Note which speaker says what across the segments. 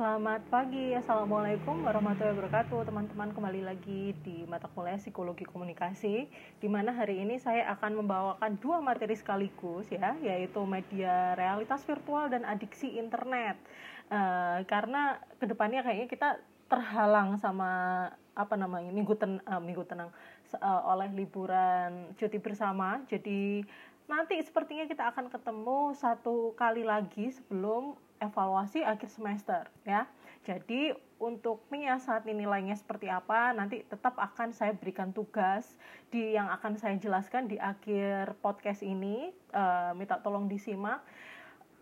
Speaker 1: Selamat pagi, Assalamualaikum warahmatullahi wabarakatuh. Teman-teman kembali lagi di mata kuliah Psikologi Komunikasi Di mana hari ini saya akan membawakan dua materi sekaligus ya Yaitu media realitas virtual dan adiksi internet. Uh, Karena ke depannya kayaknya kita terhalang sama apa namanya minggu ten uh, minggu tenang uh, oleh liburan cuti bersama. Jadi nanti sepertinya kita akan ketemu satu kali lagi sebelum evaluasi akhir semester ya. Jadi untuk menyiasati nilainya seperti apa nanti tetap akan saya berikan tugas di yang akan saya jelaskan di akhir podcast ini. Uh, minta tolong disimak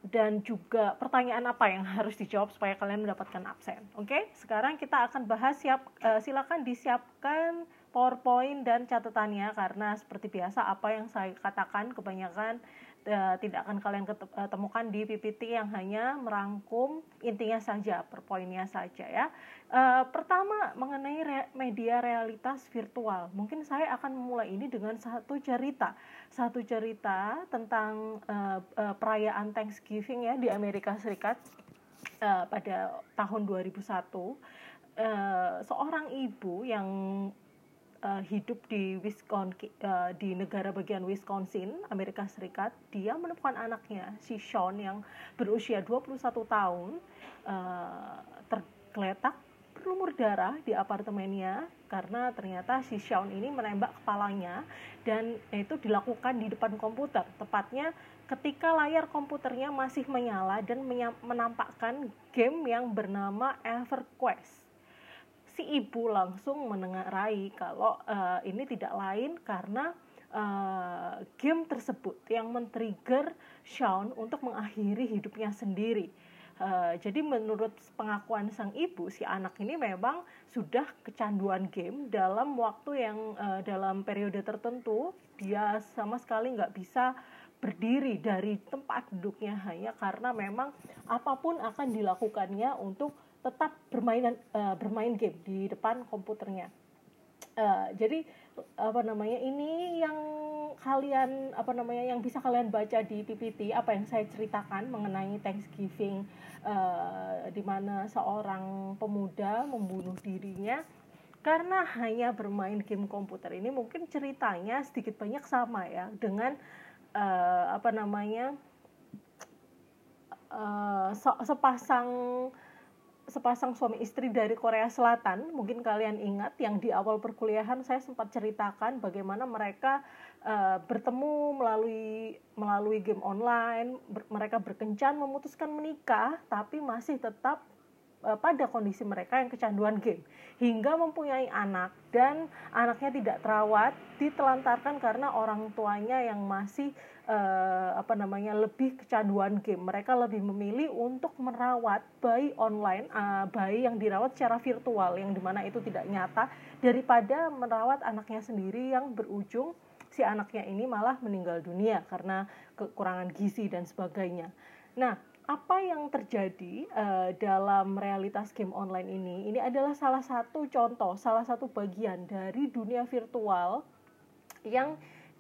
Speaker 1: dan juga pertanyaan apa yang harus dijawab supaya kalian mendapatkan absen. Oke, sekarang kita akan bahas siap uh, silakan disiapkan PowerPoint dan catatannya karena seperti biasa apa yang saya katakan kebanyakan tidak akan kalian eh, temukan di PPT yang hanya merangkum intinya saja, per poinnya saja ya. Uh, pertama mengenai media realitas virtual, mungkin saya akan memulai ini dengan satu cerita, satu cerita tentang perayaan Thanksgiving ya di Amerika Serikat pada tahun 2001. Uh, seorang ibu yang uh, hidup di Wisconsin uh, di negara bagian Wisconsin, Amerika Serikat, dia menemukan anaknya si Sean yang berusia 21 tahun uh, tergeletak berlumur darah di apartemennya karena ternyata si Sean ini menembak kepalanya dan itu dilakukan di depan komputer. Tepatnya ketika layar komputernya masih menyala dan menampakkan game yang bernama EverQuest si ibu langsung menengarai kalau uh, ini tidak lain karena uh, game tersebut yang men-trigger Sean untuk mengakhiri hidupnya sendiri. Uh, jadi menurut pengakuan sang ibu, si anak ini memang sudah kecanduan game dalam waktu yang uh, dalam periode tertentu dia sama sekali nggak bisa berdiri dari tempat duduknya hanya karena memang apa pun akan dilakukannya untuk tetap bermain uh, bermain game di depan komputernya. Uh, jadi apa namanya ini yang kalian apa namanya yang bisa kalian baca di PPT apa yang saya ceritakan mengenai Thanksgiving uh, di mana seorang pemuda membunuh dirinya karena hanya bermain game komputer ini mungkin ceritanya sedikit banyak sama ya dengan uh, apa namanya uh, sepasang sepasang suami istri dari Korea Selatan, mungkin kalian ingat yang di awal perkuliahan saya sempat ceritakan bagaimana mereka uh, bertemu melalui melalui game online, ber, mereka berkencan memutuskan menikah tapi masih tetap uh, pada kondisi mereka yang kecanduan game. Hingga mempunyai anak dan anaknya tidak terawat ditelantarkan karena orang tuanya yang masih uh, apa namanya lebih kecanduan game. Mereka lebih memilih untuk merawat bayi online, uh, bayi yang dirawat secara virtual yang di mana itu tidak nyata daripada merawat anaknya sendiri yang berujung si anaknya ini malah meninggal dunia karena kekurangan gizi dan sebagainya. Nah, apa yang terjadi uh, dalam realitas game online ini? Ini adalah salah satu contoh, salah satu bagian dari dunia virtual yang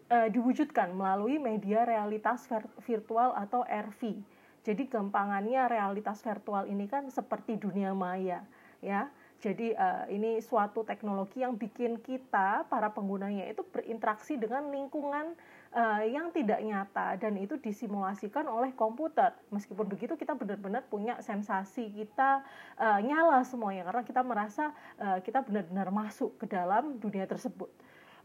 Speaker 1: uh, diwujudkan melalui media realitas virtual atau RV. Jadi gampangannya realitas virtual ini kan seperti dunia maya, ya. Jadi uh, ini suatu teknologi yang bikin kita para penggunanya itu berinteraksi dengan lingkungan uh, yang tidak nyata dan itu disimulasikan oleh komputer. Meskipun begitu kita benar-benar punya sensasi kita uh, nyala semuanya karena kita merasa uh, kita benar-benar masuk ke dalam dunia tersebut.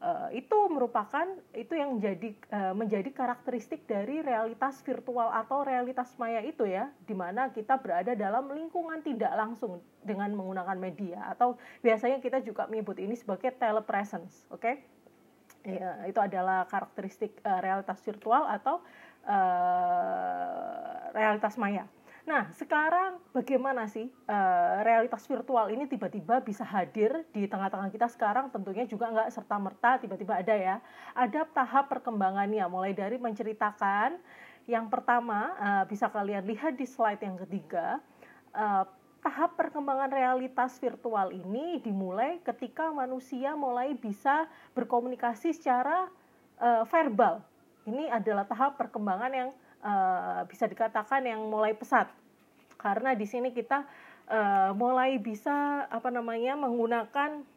Speaker 1: Uh, itu merupakan itu yang jadi uh, menjadi karakteristik dari realitas virtual atau realitas maya itu ya di mana kita berada dalam lingkungan tidak langsung dengan menggunakan media. Atau biasanya kita juga menyebut ini sebagai telepresence oke? Okay? ya, itu adalah karakteristik uh, realitas virtual atau uh, realitas maya Nah, sekarang bagaimana sih uh, realitas virtual ini tiba-tiba bisa hadir di tengah-tengah kita sekarang? Tentunya juga nggak serta-merta tiba-tiba ada ya. Ada tahap perkembangannya, mulai dari menceritakan yang pertama uh, bisa kalian lihat di slide yang ketiga. Uh, tahap perkembangan realitas virtual ini dimulai ketika manusia mulai bisa berkomunikasi secara uh, verbal. Ini adalah tahap perkembangan yang uh, bisa dikatakan yang mulai pesat. karena di sini kita uh, mulai bisa apa namanya menggunakan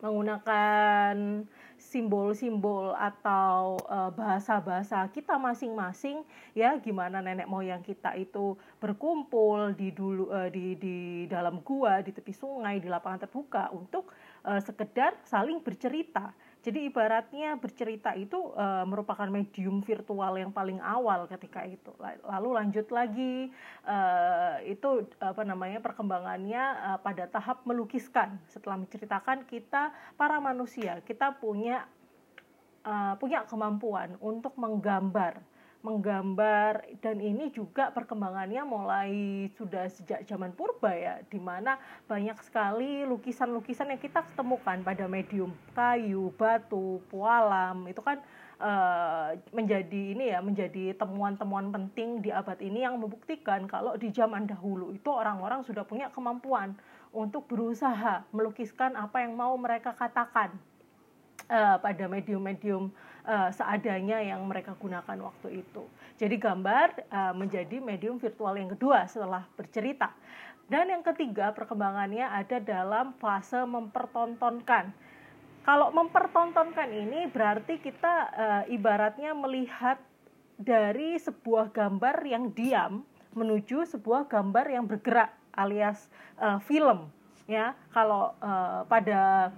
Speaker 1: menggunakan simbol-simbol atau uh, bahasa-bahasa kita masing-masing ya gimana nenek moyang kita itu berkumpul di dulu uh, di di dalam gua di tepi sungai di lapangan terbuka untuk uh, sekedar saling bercerita jadi ibaratnya bercerita itu uh, merupakan medium virtual yang paling awal ketika itu. Lalu lanjut lagi uh, itu apa namanya perkembangannya uh, pada tahap melukiskan. Setelah menceritakan kita para manusia kita punya uh, punya kemampuan untuk menggambar menggambar. Dan ini juga perkembangannya mulai sudah sejak zaman purba ya di mana banyak sekali lukisan-lukisan yang kita temukan pada medium kayu, batu, pualam itu kan uh, menjadi ini ya menjadi temuan-temuan penting di abad ini yang membuktikan kalau di zaman dahulu itu orang-orang sudah punya kemampuan untuk berusaha melukiskan apa yang mau mereka katakan uh, pada medium-medium uh, seadanya yang mereka gunakan waktu itu. Jadi gambar uh, menjadi medium virtual yang kedua setelah bercerita. Dan yang ketiga perkembangannya ada dalam fase mempertontonkan. Kalau mempertontonkan ini berarti kita uh, ibaratnya melihat dari sebuah gambar yang diam menuju sebuah gambar yang bergerak alias uh, film ya. Kalau uh, pada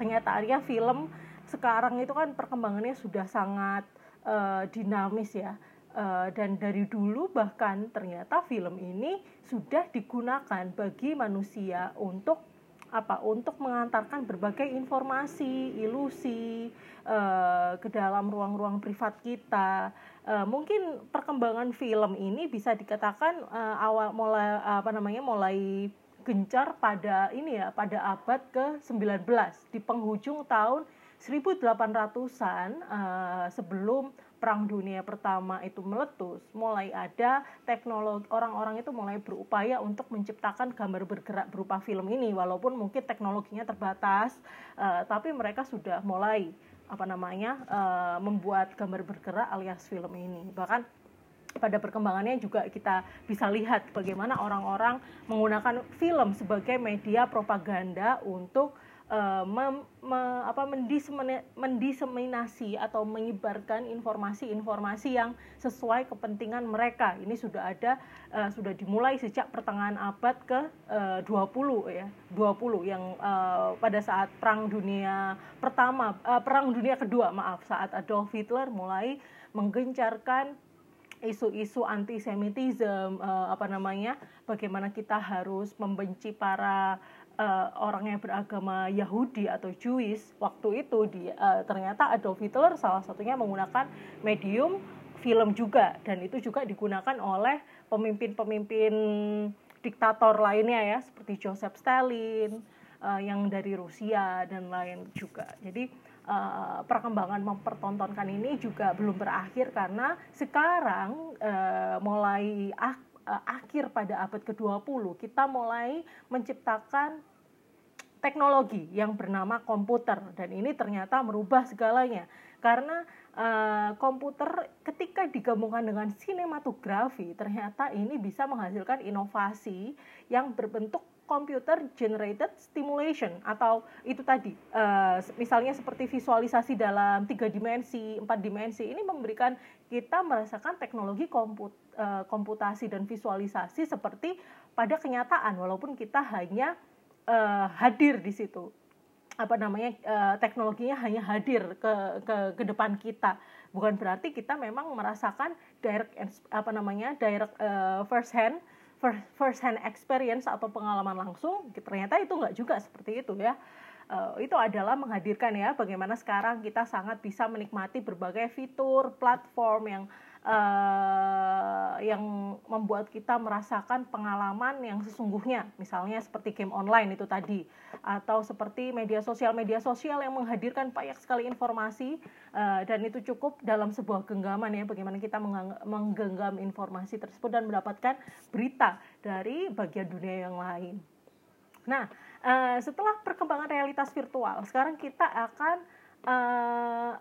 Speaker 1: kenyataannya film sekarang itu kan perkembangannya sudah sangat uh, dinamis ya. Uh, dan dari dulu bahkan ternyata film ini sudah digunakan bagi manusia untuk apa untuk mengantarkan berbagai informasi, ilusi uh, ke dalam ruang-ruang privat kita. Uh, mungkin perkembangan film ini bisa dikatakan uh, awal mulai apa namanya mulai gencar pada ini ya pada abad ke-19 di penghujung tahun 1800-an uh, eh, sebelum Perang Dunia Pertama itu meletus, mulai ada teknologi orang-orang itu mulai berupaya untuk menciptakan gambar bergerak berupa film ini, walaupun mungkin teknologinya terbatas, uh, tapi mereka sudah mulai apa namanya uh, membuat gambar bergerak alias film ini. Bahkan pada perkembangannya juga kita bisa lihat bagaimana orang-orang menggunakan film sebagai media propaganda untuk uh, mem, me, apa, mendiseminasi atau menyebarkan informasi-informasi yang sesuai kepentingan mereka. Ini sudah ada uh, sudah dimulai sejak pertengahan abad ke uh, 20 ya, 20 yang uh, pada saat Perang Dunia Pertama, uh, Perang Dunia Kedua, maaf, saat Adolf Hitler mulai menggencarkan isu-isu antisemitisme apa namanya bagaimana kita harus membenci para uh, orang yang beragama Yahudi atau Jewish waktu itu di uh, ternyata Adolf Hitler salah satunya menggunakan medium film juga dan itu juga digunakan oleh pemimpin-pemimpin diktator lainnya ya seperti Joseph Stalin uh, yang dari Rusia dan lain juga. Jadi uh, perkembangan mempertontonkan ini juga belum berakhir karena sekarang uh, mulai ak akhir pada abad ke-20 kita mulai menciptakan teknologi yang bernama komputer. Dan ini ternyata merubah segalanya. Karena uh, komputer ketika digabungkan dengan sinematografi ternyata ini bisa menghasilkan inovasi yang berbentuk computer generated stimulation. Atau itu tadi uh, misalnya seperti visualisasi dalam tiga dimensi empat dimensi ini memberikan kita merasakan teknologi komput, uh, komputasi dan visualisasi seperti pada kenyataan walaupun kita hanya uh, hadir di situ. Apa namanya uh, teknologinya hanya hadir ke ke ke depan kita. Bukan berarti kita memang merasakan direct apa namanya direct uh, first hand first, first hand experience atau pengalaman langsung. Ternyata itu enggak juga seperti itu ya uh, itu adalah menghadirkan ya bagaimana sekarang kita sangat bisa menikmati berbagai fitur platform yang uh, yang membuat kita merasakan pengalaman yang sesungguhnya. Misalnya seperti game online itu tadi atau seperti media sosial media sosial yang menghadirkan banyak sekali informasi uh, dan itu cukup dalam sebuah genggaman ya bagaimana kita menggenggam informasi tersebut dan mendapatkan berita dari bagian dunia yang lain. Nah uh, setelah perkembangan realitas virtual sekarang kita akan uh,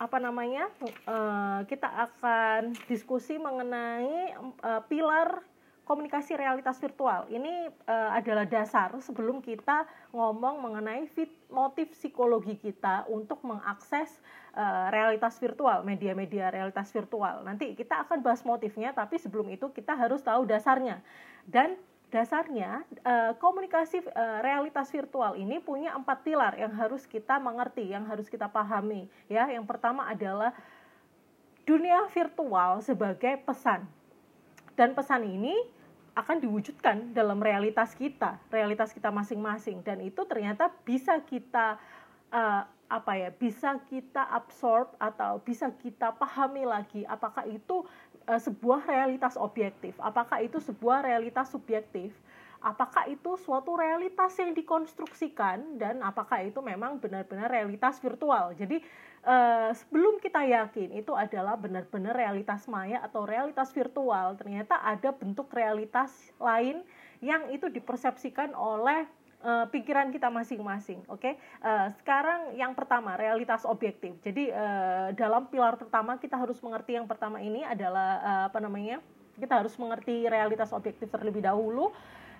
Speaker 1: apa namanya uh, kita akan diskusi mengenai uh, pilar komunikasi realitas virtual. Ini uh, adalah dasar sebelum kita ngomong mengenai fit, motif psikologi kita untuk mengakses uh, realitas virtual, media-media realitas virtual. Nanti kita akan bahas motifnya, tapi sebelum itu kita harus tahu dasarnya. Dan dasarnya uh, komunikasi uh, realitas virtual ini punya empat pilar yang harus kita mengerti, yang harus kita pahami. Ya, yang pertama adalah dunia virtual sebagai pesan. Dan pesan ini akan diwujudkan dalam realitas kita, realitas kita masing-masing dan itu ternyata bisa kita uh, apa ya, bisa kita absorb atau bisa kita pahami lagi apakah itu uh, sebuah realitas objektif, apakah itu sebuah realitas subjektif? Apakah itu suatu realitas yang dikonstruksikan? Dan apakah itu memang benar-benar realitas virtual. Jadi uh, sebelum kita yakin itu adalah benar-benar realitas maya atau realitas virtual, ternyata ada bentuk realitas lain yang itu dipersepsikan oleh uh, pikiran kita masing-masing. Oke, okay? uh, sekarang yang pertama realitas objektif. Jadi uh, dalam pilar pertama kita harus mengerti yang pertama ini adalah uh, apa namanya? Kita harus mengerti realitas objektif terlebih dahulu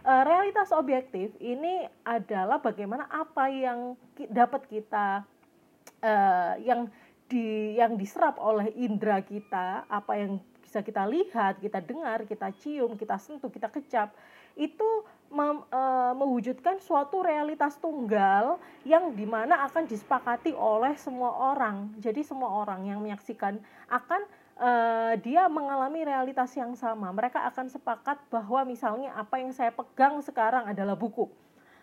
Speaker 1: uh, realitas objektif ini adalah bagaimana apa yang dapat kita uh, yang di yang diserap oleh indera kita, apa yang bisa kita lihat, kita dengar, kita cium, kita sentuh, kita kecap, itu mem, e, mewujudkan suatu realitas tunggal yang di mana akan disepakati oleh semua orang. Jadi semua orang yang menyaksikan akan uh, dia mengalami realitas yang sama. Mereka akan sepakat bahwa misalnya apa yang saya pegang sekarang adalah buku,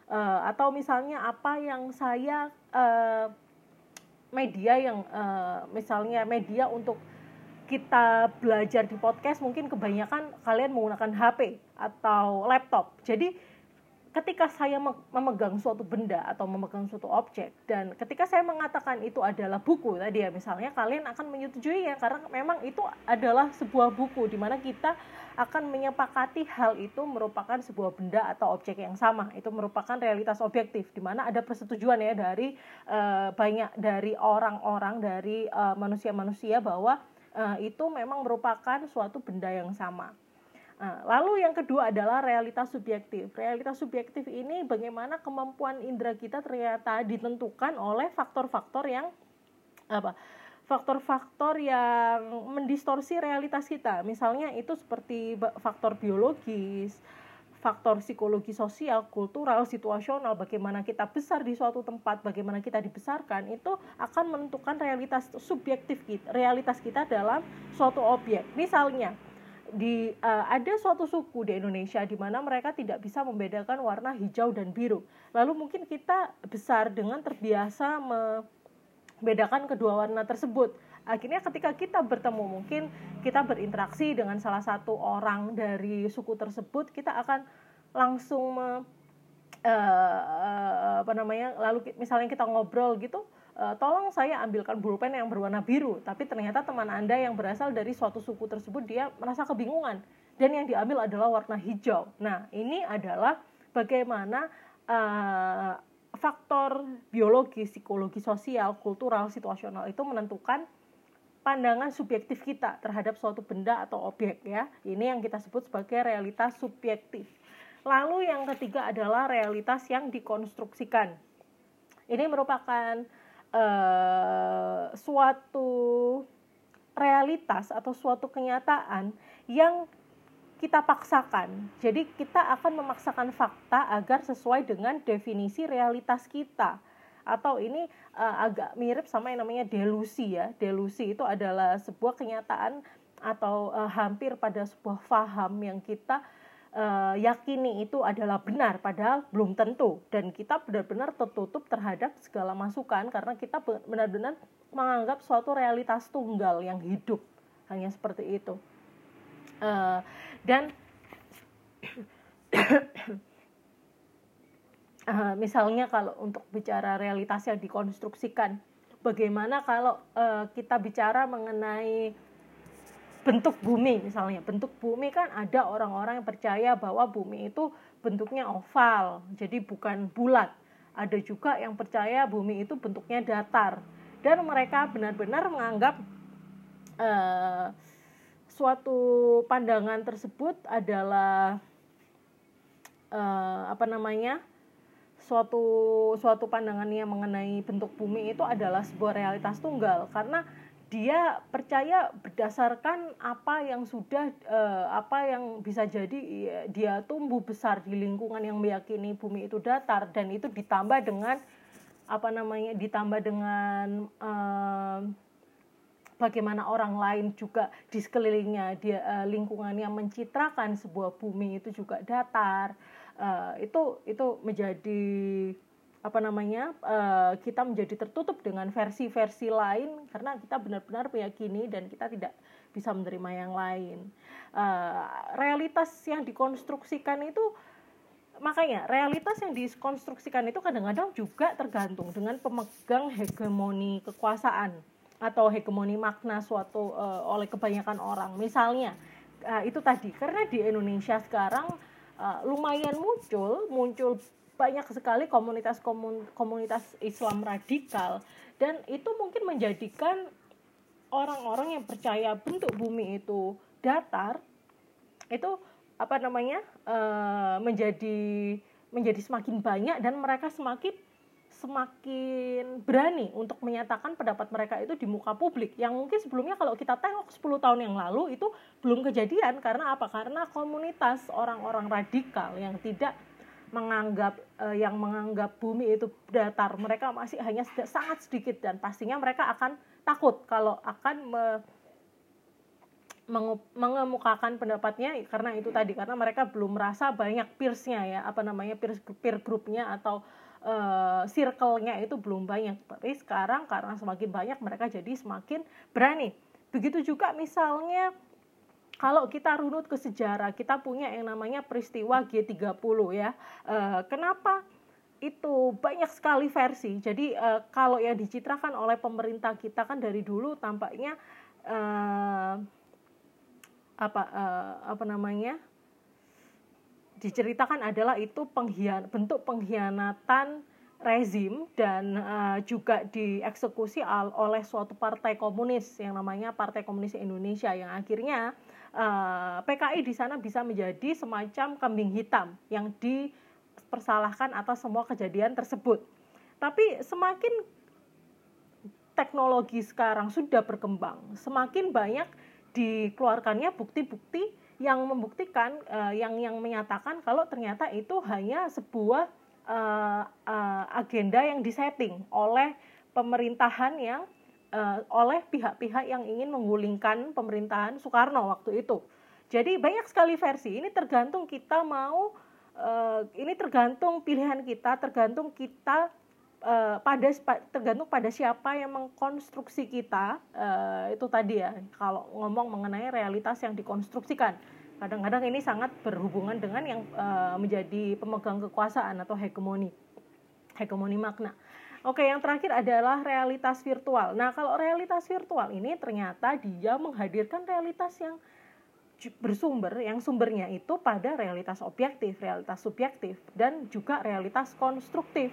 Speaker 1: uh, atau misalnya apa yang saya uh, media yang uh, misalnya media untuk kita belajar di podcast mungkin kebanyakan kalian menggunakan HP atau laptop. Jadi ketika saya memegang suatu benda atau memegang suatu objek dan ketika saya mengatakan itu adalah buku tadi ya misalnya kalian akan menyetujui ya karena memang itu adalah sebuah buku di mana kita akan menyepakati hal itu merupakan sebuah benda atau objek yang sama itu merupakan realitas objektif di mana ada persetujuan ya dari uh, banyak dari orang-orang dari eh, manusia-manusia bahwa uh, itu memang merupakan suatu benda yang sama Nah, lalu yang kedua adalah realitas subjektif. Realitas subjektif ini bagaimana kemampuan indera kita ternyata ditentukan oleh faktor-faktor yang apa? Faktor-faktor yang mendistorsi realitas kita. Misalnya itu seperti faktor biologis, faktor psikologi sosial, kultural, situasional, bagaimana kita besar di suatu tempat, bagaimana kita dibesarkan, itu akan menentukan realitas subjektif kita, realitas kita dalam suatu objek. Misalnya, di uh, ada suatu suku di Indonesia di mana mereka tidak bisa membedakan warna hijau dan biru. Lalu mungkin kita besar dengan terbiasa membedakan kedua warna tersebut. Akhirnya ketika kita bertemu mungkin kita berinteraksi dengan salah satu orang dari suku tersebut, kita akan langsung me, uh, apa namanya? Lalu misalnya kita ngobrol gitu, uh, tolong saya ambilkan pulpen yang berwarna biru tapi ternyata teman anda yang berasal dari suatu suku tersebut dia merasa kebingungan dan yang diambil adalah warna hijau nah ini adalah bagaimana uh, faktor biologi psikologi sosial kultural situasional itu menentukan pandangan subjektif kita terhadap suatu benda atau objek ya ini yang kita sebut sebagai realitas subjektif lalu yang ketiga adalah realitas yang dikonstruksikan ini merupakan uh, suatu realitas atau suatu kenyataan yang kita paksakan. Jadi kita akan memaksakan fakta agar sesuai dengan definisi realitas kita. Atau ini uh, agak mirip sama yang namanya delusi ya. Delusi itu adalah sebuah kenyataan atau uh, hampir pada sebuah faham yang kita uh, yakini itu adalah benar padahal belum tentu. Dan kita benar-benar tertutup terhadap segala masukan karena kita benar-benar menganggap suatu realitas tunggal yang hidup. Hanya seperti itu. Uh, dan uh, misalnya kalau untuk bicara realitas yang dikonstruksikan bagaimana kalau uh, kita bicara mengenai bentuk bumi misalnya. Bentuk bumi kan ada orang-orang yang percaya bahwa bumi itu bentuknya oval jadi bukan bulat. Ada juga yang percaya bumi itu bentuknya datar. Dan mereka benar-benar menganggap uh, suatu pandangan tersebut adalah uh, apa namanya suatu suatu pandangannya mengenai bentuk bumi itu adalah sebuah realitas tunggal. Karena dia percaya berdasarkan apa yang sudah uh, apa yang bisa jadi dia tumbuh besar di lingkungan yang meyakini bumi itu datar. Dan itu ditambah dengan apa namanya ditambah dengan uh, bagaimana orang lain juga di sekelilingnya dia uh, lingkungannya mencitrakan sebuah bumi itu juga datar uh, itu itu menjadi apa namanya uh, kita menjadi tertutup dengan versi-versi lain karena kita benar-benar meyakini dan kita tidak bisa menerima yang lain. Uh, realitas yang dikonstruksikan itu makanya realitas yang dikonstruksikan itu kadang-kadang juga tergantung dengan pemegang hegemoni kekuasaan atau hegemoni makna suatu uh, oleh kebanyakan orang. Misalnya uh, itu tadi karena di Indonesia sekarang uh, lumayan muncul muncul banyak sekali komunitas komunitas Islam radikal. Dan itu mungkin menjadikan orang-orang yang percaya bentuk bumi itu datar itu apa namanya uh, menjadi menjadi semakin banyak dan mereka semakin semakin berani untuk menyatakan pendapat mereka itu di muka publik. Yang mungkin sebelumnya kalau kita tengok 10 tahun yang lalu itu belum kejadian. Karena apa? Karena komunitas orang-orang radikal yang tidak menganggap uh, yang menganggap bumi itu datar mereka masih hanya sangat sedikit. Dan pastinya mereka akan takut kalau akan me, mengemukakan pendapatnya karena itu tadi. Karena mereka belum merasa banyak peersnya ya apa namanya peer peer groupnya atau uh, circle-nya itu belum banyak tapi sekarang karena semakin banyak mereka jadi semakin berani begitu juga misalnya kalau kita runut ke sejarah, kita punya yang namanya peristiwa G30 ya. E, kenapa itu banyak sekali versi. Jadi e, kalau yang dicitrakan oleh pemerintah kita kan dari dulu tampaknya apa apa namanya? Diceritakan adalah itu penghian bentuk pengkhianatan rezim dan uh, juga dieksekusi oleh suatu partai komunis yang namanya Partai Komunis Indonesia yang akhirnya uh, eh, PKI di sana bisa menjadi semacam kambing hitam yang dipersalahkan atas semua kejadian tersebut. Tapi semakin teknologi sekarang sudah berkembang, semakin banyak dikeluarkannya bukti-bukti yang membuktikan uh, yang yang menyatakan kalau ternyata itu hanya sebuah uh, uh, agenda yang disetting oleh pemerintahan yang uh, oleh pihak-pihak yang ingin menggulingkan pemerintahan Soekarno waktu itu. Jadi banyak sekali versi. Ini tergantung kita mau uh, ini tergantung pilihan kita, tergantung kita uh, pada tergantung pada siapa yang mengkonstruksi kita. Uh, itu tadi ya kalau ngomong mengenai realitas yang dikonstruksikan. Kadang-kadang ini sangat berhubungan dengan yang uh, menjadi pemegang kekuasaan atau hegemoni. Hegemoni makna. Oke, yang terakhir adalah realitas virtual. Nah, kalau realitas virtual ini ternyata dia menghadirkan realitas yang bersumber, yang sumbernya itu pada realitas objektif, realitas subjektif, dan juga realitas konstruktif.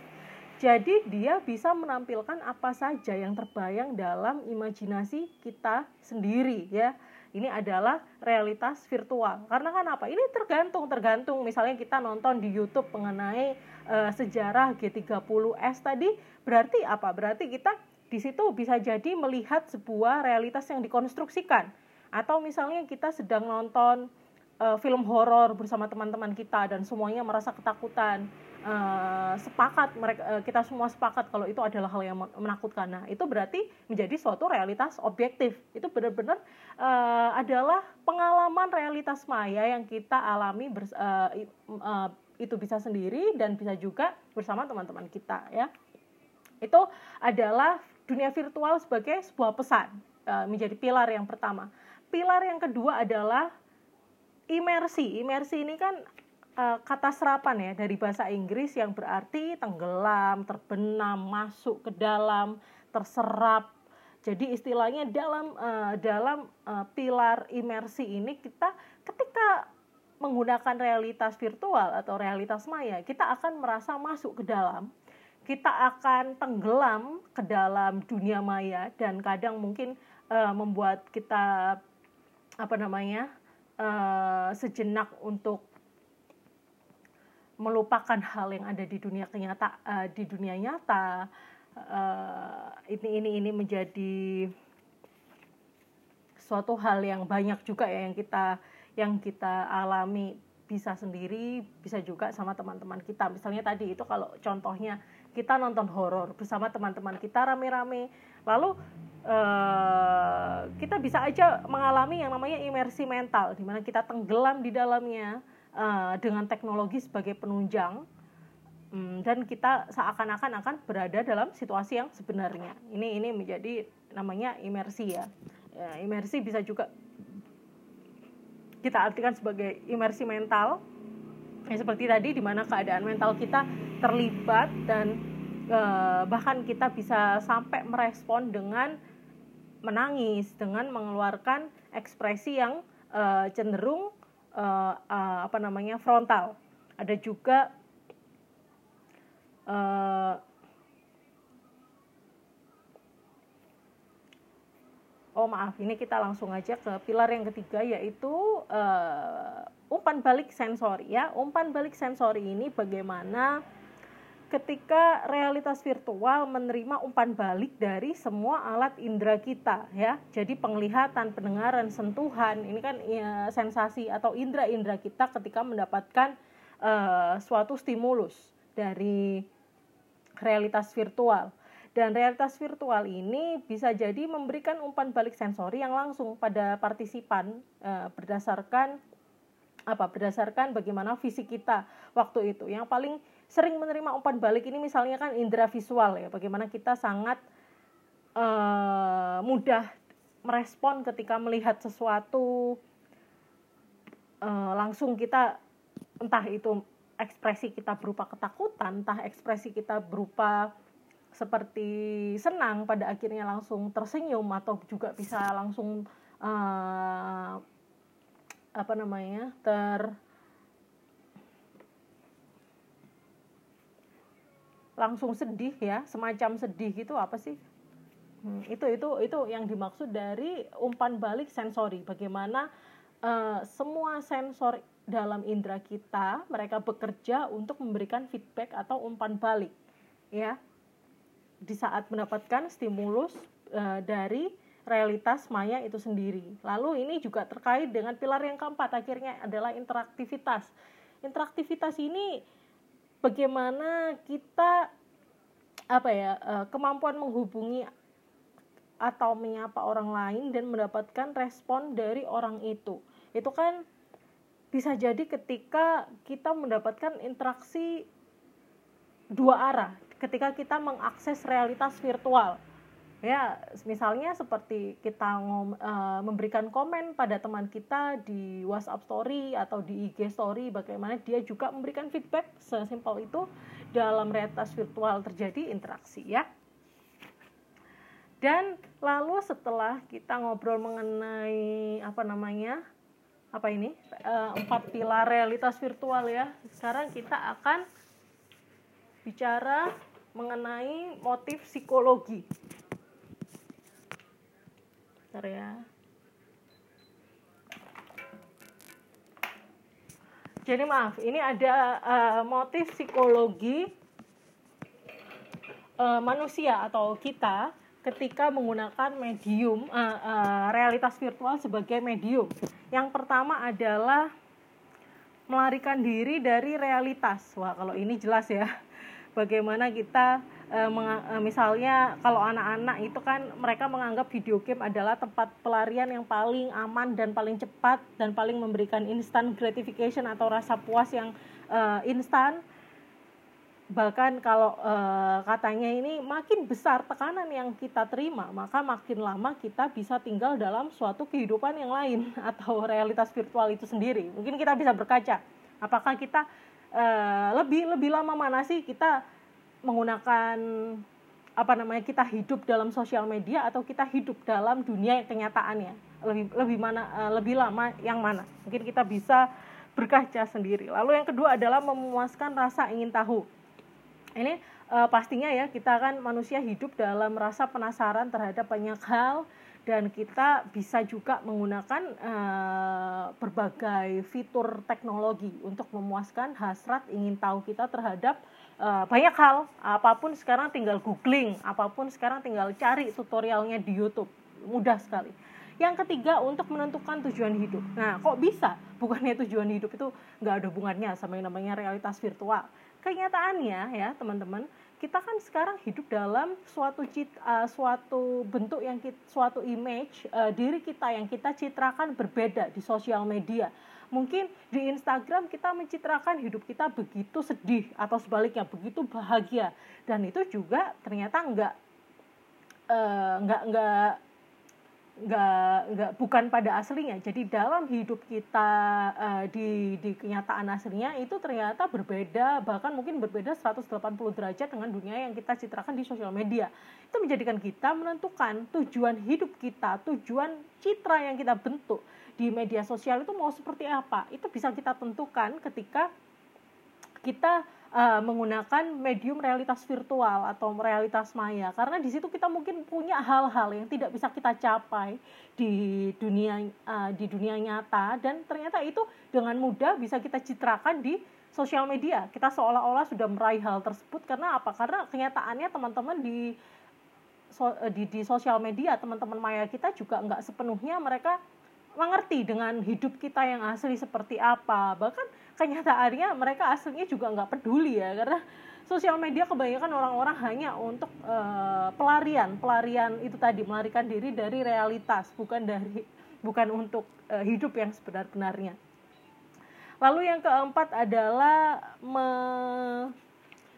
Speaker 1: Jadi dia bisa menampilkan apa saja yang terbayang dalam imajinasi kita sendiri ya ini adalah realitas virtual. Karena kan apa? Ini tergantung, tergantung. Misalnya kita nonton di YouTube mengenai uh, sejarah G30S tadi, berarti apa? Berarti kita di situ bisa jadi melihat sebuah realitas yang dikonstruksikan. Atau misalnya kita sedang nonton uh, film horor bersama teman-teman kita dan semuanya merasa ketakutan uh, sepakat mereka uh, kita semua sepakat kalau itu adalah hal yang menakutkan. Nah, itu berarti menjadi suatu realitas objektif. Itu benar-benar uh, adalah pengalaman realitas maya yang kita alami bers, uh, uh, itu bisa sendiri dan bisa juga bersama teman-teman kita ya. Itu adalah dunia virtual sebagai sebuah pesan uh, menjadi pilar yang pertama. Pilar yang kedua adalah imersi. Imersi ini kan uh, kata serapan ya dari bahasa Inggris yang berarti tenggelam, terbenam, masuk ke dalam, terserap. Jadi istilahnya dalam uh, dalam uh, pilar imersi ini kita ketika menggunakan realitas virtual atau realitas maya, kita akan merasa masuk ke dalam. Kita akan tenggelam ke dalam dunia maya dan kadang mungkin uh, membuat kita apa namanya uh, sejenak untuk melupakan hal yang ada di dunia kenyata uh, di dunia nyata uh, ini ini ini menjadi suatu hal yang banyak juga ya yang kita yang kita alami bisa sendiri bisa juga sama teman-teman kita. Misalnya tadi itu kalau contohnya kita nonton horor bersama teman-teman kita rame-rame lalu uh, kita bisa aja mengalami yang namanya imersi mental di mana kita tenggelam di dalamnya uh, dengan teknologi sebagai penunjang um, dan kita seakan-akan akan berada dalam situasi yang sebenarnya. Ini ini menjadi namanya imersi ya, ya imersi bisa juga kita artikan sebagai imersi mental. Ya seperti tadi di mana keadaan mental kita terlibat dan e, bahkan kita bisa sampai merespon dengan menangis dengan mengeluarkan ekspresi yang e, cenderung e, e, apa namanya frontal. Ada juga e, oh maaf ini kita langsung aja ke pilar yang ketiga yaitu uh, umpan balik sensori ya umpan balik sensori ini bagaimana ketika realitas virtual menerima umpan balik dari semua alat indera kita ya jadi penglihatan pendengaran sentuhan ini kan ya, sensasi atau indera-indera kita ketika mendapatkan uh, suatu stimulus dari realitas virtual dan realitas virtual ini bisa jadi memberikan umpan balik sensori yang langsung pada partisipan e, berdasarkan apa? Berdasarkan bagaimana fisik kita waktu itu. Yang paling sering menerima umpan balik ini misalnya kan indera visual ya, bagaimana kita sangat e, mudah merespon ketika melihat sesuatu e, langsung kita entah itu ekspresi kita berupa ketakutan, entah ekspresi kita berupa seperti senang pada akhirnya langsung tersenyum atau juga bisa langsung uh, apa namanya ter langsung sedih ya semacam sedih gitu apa sih hmm, itu itu itu yang dimaksud dari umpan balik sensori bagaimana uh, semua sensor dalam indera kita mereka bekerja untuk memberikan feedback atau umpan balik ya di saat mendapatkan stimulus uh, dari realitas maya itu sendiri. Lalu ini juga terkait dengan pilar yang keempat akhirnya adalah interaktivitas. Interaktivitas ini bagaimana kita apa ya uh, kemampuan menghubungi atau menyapa orang lain dan mendapatkan respon dari orang itu. Itu kan bisa jadi ketika kita mendapatkan interaksi dua arah ketika kita mengakses realitas virtual ya misalnya seperti kita ngom, uh, memberikan komen pada teman kita di WhatsApp Story atau di IG Story bagaimana dia juga memberikan feedback sesimpel itu dalam realitas virtual terjadi interaksi ya dan lalu setelah kita ngobrol mengenai apa namanya apa ini uh, empat pilar realitas virtual ya sekarang kita akan bicara mengenai motif psikologi. Bentar ya. Jadi maaf, ini ada uh, motif psikologi uh, manusia atau kita ketika menggunakan medium uh, uh, realitas virtual sebagai medium. Yang pertama adalah melarikan diri dari realitas. Wah, kalau ini jelas ya bagaimana kita e, misalnya kalau anak-anak itu kan mereka menganggap video game adalah tempat pelarian yang paling aman dan paling cepat dan paling memberikan instant gratification atau rasa puas yang e, instan. Bahkan kalau e, katanya ini makin besar tekanan yang kita terima maka makin lama kita bisa tinggal dalam suatu kehidupan yang lain atau realitas virtual itu sendiri. Mungkin kita bisa berkaca apakah kita uh, lebih lebih lama mana sih kita menggunakan apa namanya kita hidup dalam sosial media atau kita hidup dalam dunia yang kenyataannya? Lebih lebih mana uh, lebih lama yang mana? Mungkin kita bisa berkaca sendiri. Lalu yang kedua adalah memuaskan rasa ingin tahu. Ini uh, pastinya ya kita kan manusia hidup dalam rasa penasaran terhadap banyak hal dan kita bisa juga menggunakan uh, berbagai fitur teknologi untuk memuaskan hasrat ingin tahu kita terhadap uh, banyak hal apa pun sekarang tinggal googling apa pun sekarang tinggal cari tutorialnya di YouTube. Mudah sekali. Yang ketiga untuk menentukan tujuan hidup. Nah kok bisa? Bukannya tujuan hidup itu nggak ada hubungannya sama yang namanya realitas virtual. Kenyataannya ya teman-teman kita kan sekarang hidup dalam suatu cit, uh, suatu bentuk yang kita, suatu image uh, diri kita yang kita citrakan berbeda di sosial media. Mungkin di Instagram kita mencitrakan hidup kita begitu sedih atau sebaliknya begitu bahagia. Dan itu juga ternyata enggak uh, enggak enggak nggak nggak bukan pada aslinya. Jadi dalam hidup kita uh, di di kenyataan aslinya itu ternyata berbeda bahkan mungkin berbeda 180 derajat dengan dunia yang kita citrakan di sosial media. Itu menjadikan kita menentukan tujuan hidup kita tujuan citra yang kita bentuk di media sosial itu mau seperti apa. Itu bisa kita tentukan ketika kita uh, menggunakan medium realitas virtual atau realitas maya. Karena di situ kita mungkin punya hal-hal yang tidak bisa kita capai di dunia uh, di dunia nyata. Dan ternyata itu dengan mudah bisa kita citrakan di sosial media. Kita seolah-olah sudah meraih hal tersebut. Karena apa? Karena kenyataannya teman-teman di so, eh, di, di sosial media teman-teman maya kita juga nggak sepenuhnya mereka mengerti dengan hidup kita yang asli seperti apa. Bahkan kenyataannya mereka aslinya juga nggak peduli ya karena sosial media kebanyakan orang-orang hanya untuk uh, pelarian. Pelarian itu tadi melarikan diri dari realitas bukan dari bukan untuk uh, hidup yang sebenar-benarnya. Lalu yang keempat adalah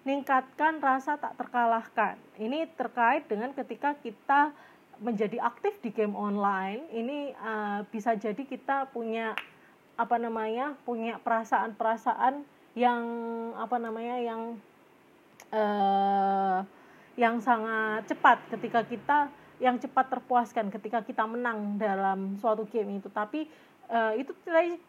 Speaker 1: meningkatkan rasa tak terkalahkan. Ini terkait dengan ketika kita menjadi aktif di game online ini uh, bisa jadi kita punya apa namanya punya perasaan-perasaan yang apa namanya yang uh, yang sangat cepat ketika kita yang cepat terpuaskan ketika kita menang dalam suatu game itu. Tapi uh, itu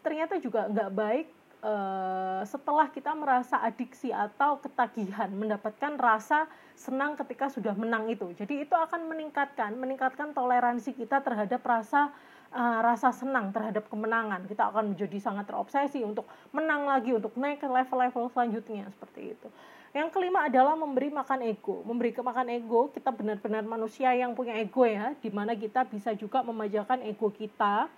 Speaker 1: ternyata juga nggak baik uh, setelah kita merasa adiksi atau ketagihan mendapatkan rasa senang ketika sudah menang itu jadi itu akan meningkatkan meningkatkan toleransi kita terhadap rasa uh, rasa senang terhadap kemenangan. Kita akan menjadi sangat terobsesi untuk menang lagi, untuk naik ke level-level selanjutnya seperti itu. Yang kelima adalah memberi makan ego. Memberi makan ego, kita benar-benar manusia yang punya ego ya, di mana kita bisa juga memajakan ego kita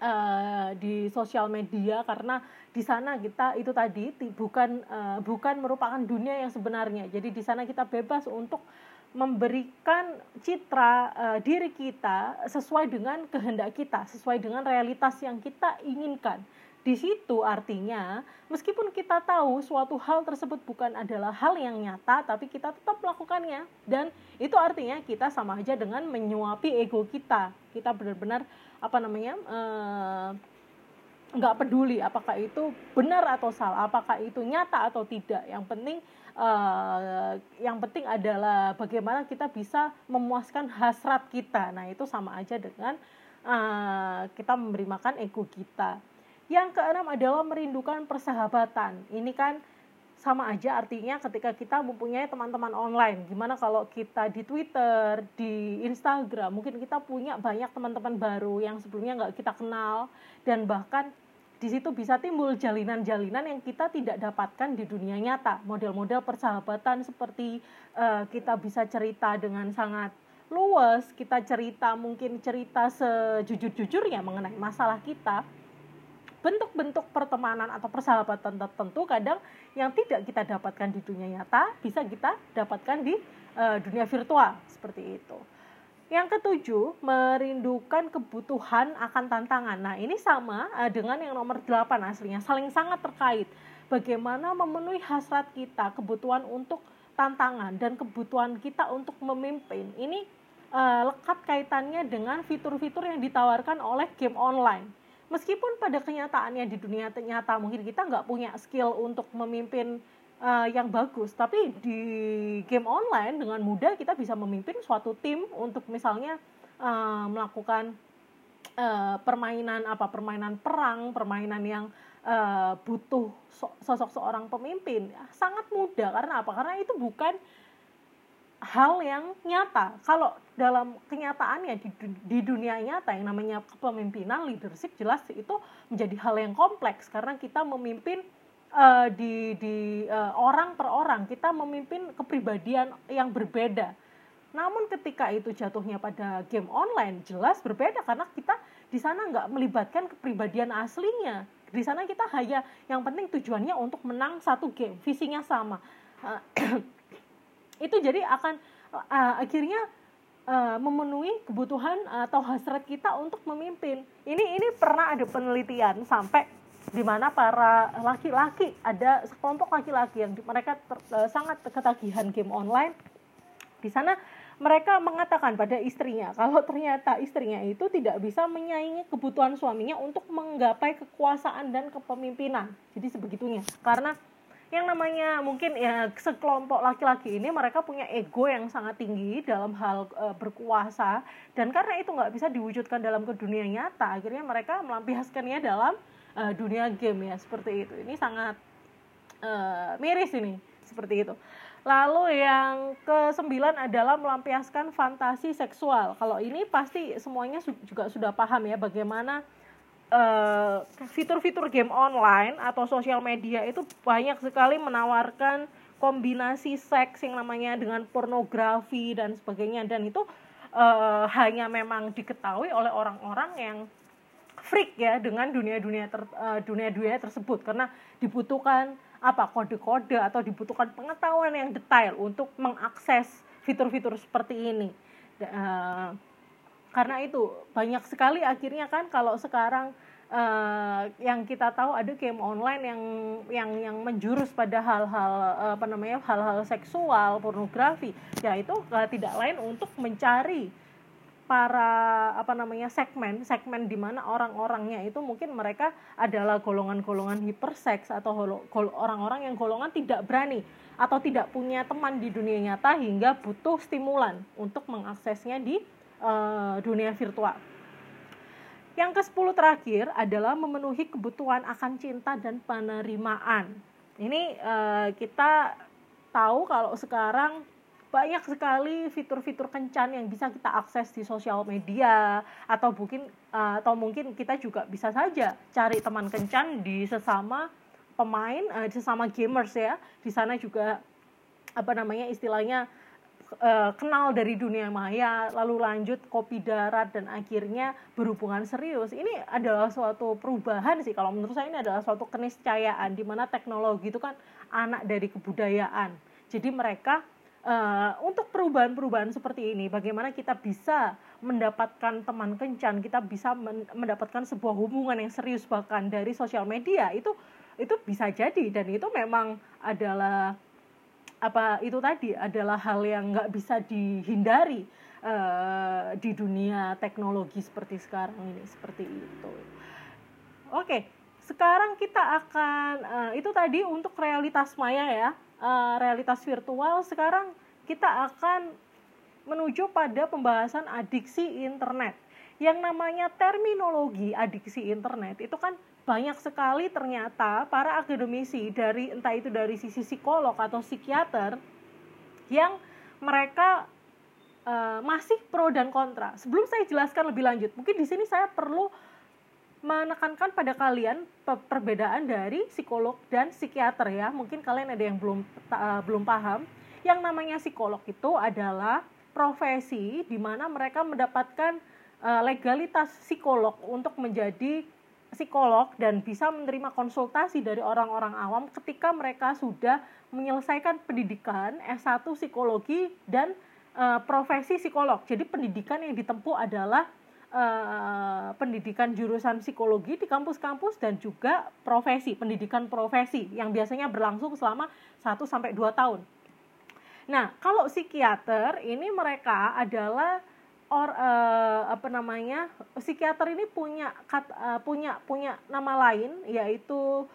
Speaker 1: uh, di sosial media karena di sana kita itu tadi bukan uh, bukan merupakan dunia yang sebenarnya. Jadi di sana kita bebas untuk memberikan citra uh, diri kita sesuai dengan kehendak kita, sesuai dengan realitas yang kita inginkan. Di situ artinya, meskipun kita tahu suatu hal tersebut bukan adalah hal yang nyata, tapi kita tetap melakukannya. Dan itu artinya kita sama aja dengan menyuapi ego kita. Kita benar-benar apa namanya? Uh, nggak peduli apakah itu benar atau salah, apakah itu nyata atau tidak. Yang penting uh, yang penting adalah bagaimana kita bisa memuaskan hasrat kita. Nah, itu sama aja dengan uh, kita memberi makan ego kita. Yang keenam adalah merindukan persahabatan. Ini kan sama aja artinya ketika kita mempunyai teman-teman online. Gimana kalau kita di Twitter, di Instagram, mungkin kita punya banyak teman-teman baru yang sebelumnya nggak kita kenal dan bahkan di situ bisa timbul jalinan-jalinan yang kita tidak dapatkan di dunia nyata. Model-model persahabatan seperti uh, kita bisa cerita dengan sangat luas, kita cerita mungkin cerita sejujur-jujurnya mengenai masalah kita. Bentuk-bentuk pertemanan atau persahabatan tertentu kadang yang tidak kita dapatkan di dunia nyata bisa kita dapatkan di uh, dunia virtual seperti itu. Yang ketujuh, merindukan kebutuhan akan tantangan. Nah, ini sama uh, dengan yang nomor delapan aslinya, saling sangat terkait. Bagaimana memenuhi hasrat kita, kebutuhan untuk tantangan dan kebutuhan kita untuk memimpin. Ini uh, lekat kaitannya dengan fitur-fitur yang ditawarkan oleh game online. Meskipun pada kenyataannya di dunia nyata mungkin kita nggak punya skill untuk memimpin uh, yang bagus tapi di game online dengan mudah kita bisa memimpin suatu tim untuk misalnya uh, melakukan uh, permainan apa permainan perang permainan yang uh, butuh so sosok seorang pemimpin sangat mudah. Karena apa? Karena itu bukan hal yang nyata. Kalau dalam kenyataannya di, di dunia nyata yang namanya kepemimpinan leadership jelas itu menjadi hal yang kompleks karena kita memimpin uh, di di uh, orang per orang kita memimpin kepribadian yang berbeda. Namun ketika itu jatuhnya pada game online jelas berbeda karena kita di sana nggak melibatkan kepribadian aslinya. Di sana kita hanya yang penting tujuannya untuk menang satu game, visinya sama. Uh, itu jadi akan uh, akhirnya uh, memenuhi kebutuhan atau hasrat kita untuk memimpin. Ini ini pernah ada penelitian sampai di mana para laki-laki ada sekelompok laki-laki yang mereka ter, uh, sangat ketagihan game online. Di sana mereka mengatakan pada istrinya kalau ternyata istrinya itu tidak bisa menyaingi kebutuhan suaminya untuk menggapai kekuasaan dan kepemimpinan. Jadi sebegitunya. Karena yang namanya mungkin ya sekelompok laki-laki ini mereka punya ego yang sangat tinggi dalam hal e, berkuasa. Dan karena itu nggak bisa diwujudkan dalam ke dunia nyata akhirnya mereka melampiaskannya dalam e, dunia game ya seperti itu. Ini sangat e, miris ini seperti itu. Lalu yang kesembilan adalah melampiaskan fantasi seksual. Kalau ini pasti semuanya juga sudah paham ya bagaimana Eh, fitur-fitur uh, game online atau sosial media itu banyak sekali menawarkan kombinasi seks yang namanya dengan pornografi dan sebagainya dan itu uh, hanya memang diketahui oleh orang-orang yang freak ya dengan dunia-dunia ter, uh, dunia-dunia tersebut karena dibutuhkan apa kode-kode atau dibutuhkan pengetahuan yang detail untuk mengakses fitur-fitur seperti ini. Uh, karena itu banyak sekali akhirnya kan kalau sekarang uh, yang kita tahu ada game online yang yang yang menjurus pada hal-hal uh, apa namanya hal-hal seksual pornografi. Ya itu uh, tidak lain untuk mencari para apa namanya segmen segmen di mana orang-orangnya itu mungkin mereka adalah golongan-golongan hiperseks atau orang-orang yang golongan tidak berani atau tidak punya teman di dunia nyata hingga butuh stimulan untuk mengaksesnya di uh, dunia virtual. Yang ke-10 terakhir adalah memenuhi kebutuhan akan cinta dan penerimaan. Ini uh, kita tahu kalau sekarang banyak sekali fitur-fitur kencan yang bisa kita akses di sosial media atau mungkin uh, atau mungkin kita juga bisa saja cari teman kencan di sesama pemain uh, sesama gamers ya di sana juga apa namanya istilahnya uh, kenal dari dunia maya, lalu lanjut kopi darat dan akhirnya berhubungan serius. Ini adalah suatu perubahan sih kalau menurut saya ini adalah suatu keniscayaan di mana teknologi itu kan anak dari kebudayaan. Jadi mereka uh, untuk perubahan-perubahan seperti ini, bagaimana kita bisa mendapatkan teman kencan, kita bisa mendapatkan sebuah hubungan yang serius bahkan dari sosial media itu itu bisa jadi dan itu memang adalah apa itu tadi adalah hal yang nggak bisa dihindari uh, di dunia teknologi seperti sekarang ini seperti itu. Oke, sekarang kita akan uh, itu tadi untuk realitas maya ya, uh, realitas virtual. Sekarang kita akan menuju pada pembahasan adiksi internet. Yang namanya terminologi adiksi internet itu kan banyak sekali ternyata para akademisi dari entah itu dari sisi psikolog atau psikiater yang mereka uh, masih pro dan kontra. Sebelum saya jelaskan lebih lanjut, mungkin di sini saya perlu menekankan pada kalian perbedaan dari psikolog dan psikiater ya. Mungkin kalian ada yang belum uh, belum paham. Yang namanya psikolog itu adalah profesi di mana mereka mendapatkan uh, legalitas psikolog untuk menjadi psikolog dan bisa menerima konsultasi dari orang-orang awam ketika mereka sudah menyelesaikan pendidikan S1 psikologi dan uh, profesi psikolog. Jadi pendidikan yang ditempuh adalah uh, pendidikan jurusan psikologi di kampus-kampus dan juga profesi, pendidikan profesi yang biasanya berlangsung selama 1 sampai 2 tahun. Nah, kalau psikiater ini mereka adalah or uh, apa namanya psikiater ini punya kat, uh, punya punya nama lain yaitu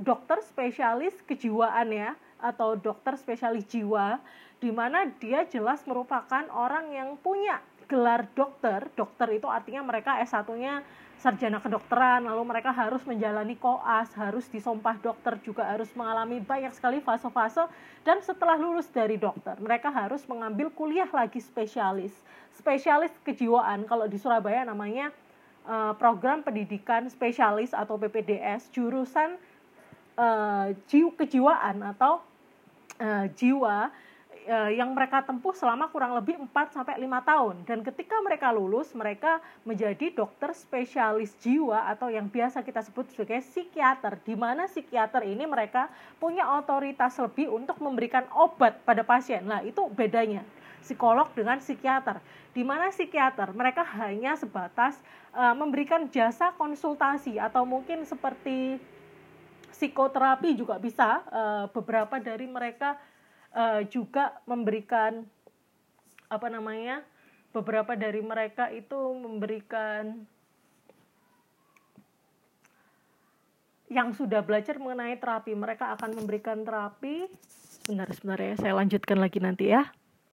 Speaker 1: dokter spesialis kejiwaan ya atau dokter spesialis jiwa di mana dia jelas merupakan orang yang punya gelar dokter. Dokter itu artinya mereka S1-nya sarjana kedokteran lalu mereka harus menjalani koas harus disumpah dokter juga harus mengalami banyak sekali fase-fase. Dan setelah lulus dari dokter mereka harus mengambil kuliah lagi spesialis. Spesialis kejiwaan kalau di Surabaya namanya uh, program pendidikan spesialis atau PPDS jurusan uh, kejiwaan atau uh, jiwa uh, yang mereka tempuh selama kurang lebih 4 sampai 5 tahun dan ketika mereka lulus mereka menjadi dokter spesialis jiwa atau yang biasa kita sebut sebagai psikiater di mana psikiater ini mereka punya otoritas lebih untuk memberikan obat pada pasien. Nah, itu bedanya psikolog dengan psikiater. Di mana psikiater mereka hanya sebatas uh, memberikan jasa konsultasi atau mungkin seperti psikoterapi juga bisa uh, beberapa dari mereka uh, juga memberikan apa namanya beberapa dari mereka itu memberikan yang sudah belajar mengenai terapi. Mereka akan memberikan terapi. Benar sebenarnya saya lanjutkan lagi nanti ya